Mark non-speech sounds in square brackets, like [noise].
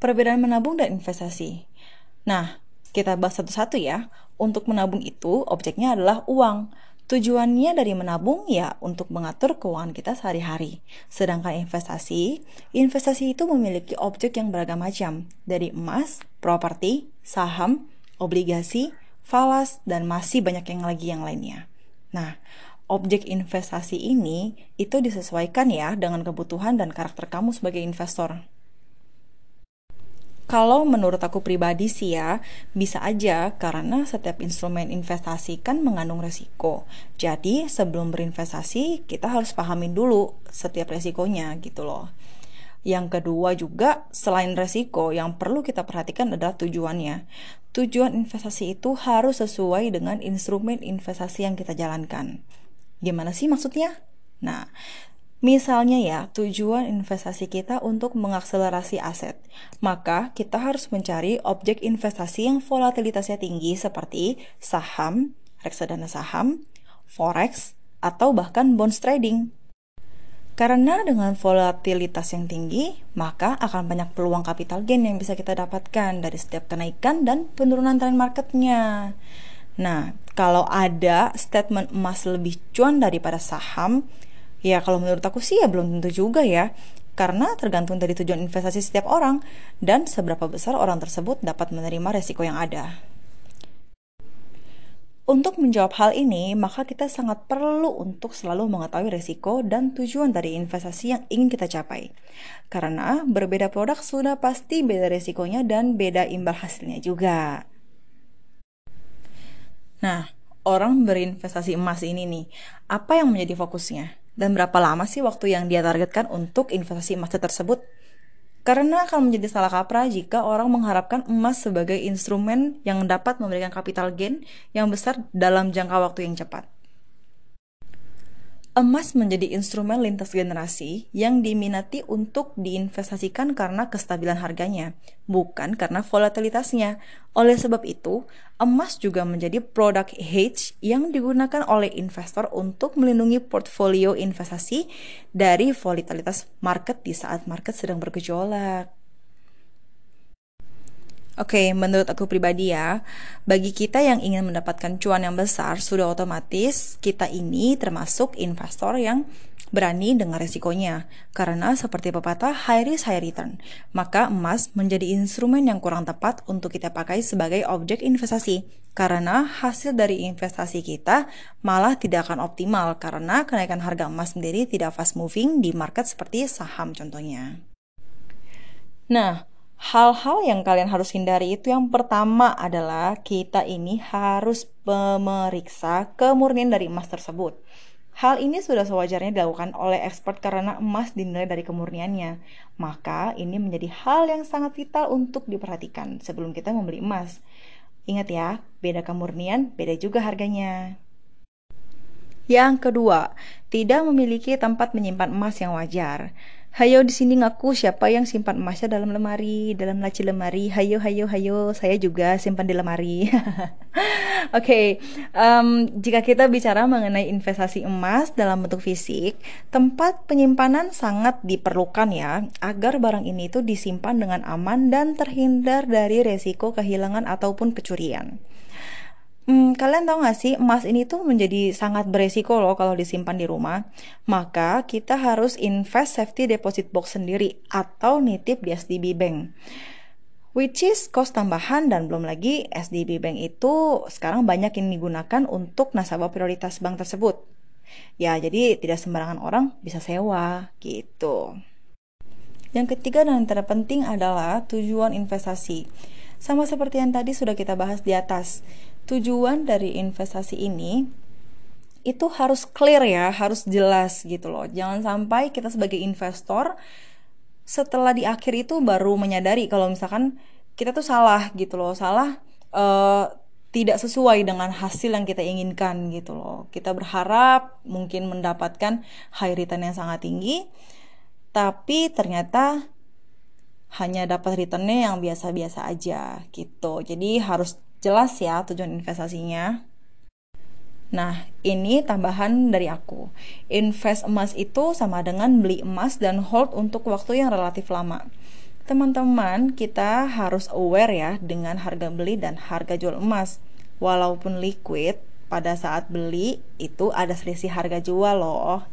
Perbedaan menabung dan investasi. Nah, kita bahas satu-satu ya. Untuk menabung itu, objeknya adalah uang. Tujuannya dari menabung ya untuk mengatur keuangan kita sehari-hari. Sedangkan investasi, investasi itu memiliki objek yang beragam macam, dari emas, properti, saham, obligasi, falas, dan masih banyak yang lagi yang lainnya. Nah, objek investasi ini itu disesuaikan ya dengan kebutuhan dan karakter kamu sebagai investor. Kalau menurut aku pribadi sih ya, bisa aja karena setiap instrumen investasi kan mengandung resiko. Jadi sebelum berinvestasi, kita harus pahamin dulu setiap resikonya gitu loh. Yang kedua juga, selain resiko, yang perlu kita perhatikan adalah tujuannya. Tujuan investasi itu harus sesuai dengan instrumen investasi yang kita jalankan. Gimana sih maksudnya? Nah, Misalnya ya, tujuan investasi kita untuk mengakselerasi aset. Maka kita harus mencari objek investasi yang volatilitasnya tinggi seperti saham, reksadana saham, forex, atau bahkan bonds trading. Karena dengan volatilitas yang tinggi, maka akan banyak peluang capital gain yang bisa kita dapatkan dari setiap kenaikan dan penurunan tren marketnya. Nah, kalau ada statement emas lebih cuan daripada saham, Ya kalau menurut aku sih ya belum tentu juga ya. Karena tergantung dari tujuan investasi setiap orang dan seberapa besar orang tersebut dapat menerima resiko yang ada. Untuk menjawab hal ini, maka kita sangat perlu untuk selalu mengetahui resiko dan tujuan dari investasi yang ingin kita capai. Karena berbeda produk sudah pasti beda resikonya dan beda imbal hasilnya juga. Nah, orang berinvestasi emas ini nih, apa yang menjadi fokusnya? Dan berapa lama sih waktu yang dia targetkan untuk investasi emas tersebut? Karena akan menjadi salah kaprah jika orang mengharapkan emas sebagai instrumen yang dapat memberikan capital gain yang besar dalam jangka waktu yang cepat. Emas menjadi instrumen lintas generasi yang diminati untuk diinvestasikan karena kestabilan harganya, bukan karena volatilitasnya. Oleh sebab itu, emas juga menjadi produk hedge yang digunakan oleh investor untuk melindungi portfolio investasi dari volatilitas market di saat market sedang bergejolak. Oke, okay, menurut aku pribadi ya, bagi kita yang ingin mendapatkan cuan yang besar, sudah otomatis kita ini termasuk investor yang berani dengan resikonya. Karena seperti pepatah high risk high return, maka emas menjadi instrumen yang kurang tepat untuk kita pakai sebagai objek investasi. Karena hasil dari investasi kita malah tidak akan optimal karena kenaikan harga emas sendiri tidak fast moving di market seperti saham contohnya. Nah, hal-hal yang kalian harus hindari itu yang pertama adalah kita ini harus memeriksa kemurnian dari emas tersebut. Hal ini sudah sewajarnya dilakukan oleh expert karena emas dinilai dari kemurniannya. Maka ini menjadi hal yang sangat vital untuk diperhatikan sebelum kita membeli emas. Ingat ya, beda kemurnian, beda juga harganya. Yang kedua, tidak memiliki tempat menyimpan emas yang wajar. Hayo di sini ngaku siapa yang simpan emasnya dalam lemari, dalam laci lemari. Hayo, hayo, hayo. Saya juga simpan di lemari. [laughs] Oke, okay, um, jika kita bicara mengenai investasi emas dalam bentuk fisik, tempat penyimpanan sangat diperlukan ya, agar barang ini itu disimpan dengan aman dan terhindar dari resiko kehilangan ataupun kecurian. Hmm, kalian tahu gak sih emas ini tuh menjadi sangat beresiko loh kalau disimpan di rumah. Maka kita harus invest safety deposit box sendiri atau nitip di SDB Bank. Which is cost tambahan dan belum lagi SDB Bank itu sekarang banyak yang digunakan untuk nasabah prioritas bank tersebut. Ya, jadi tidak sembarangan orang bisa sewa gitu. Yang ketiga dan terpenting adalah tujuan investasi. Sama seperti yang tadi sudah kita bahas di atas tujuan dari investasi ini itu harus clear ya, harus jelas gitu loh. Jangan sampai kita sebagai investor setelah di akhir itu baru menyadari kalau misalkan kita tuh salah gitu loh, salah uh, tidak sesuai dengan hasil yang kita inginkan gitu loh. Kita berharap mungkin mendapatkan high return yang sangat tinggi, tapi ternyata hanya dapat returnnya yang biasa-biasa aja gitu. Jadi harus Jelas ya tujuan investasinya. Nah, ini tambahan dari aku. Invest emas itu sama dengan beli emas dan hold untuk waktu yang relatif lama. Teman-teman, kita harus aware ya dengan harga beli dan harga jual emas. Walaupun liquid, pada saat beli itu ada selisih harga jual loh.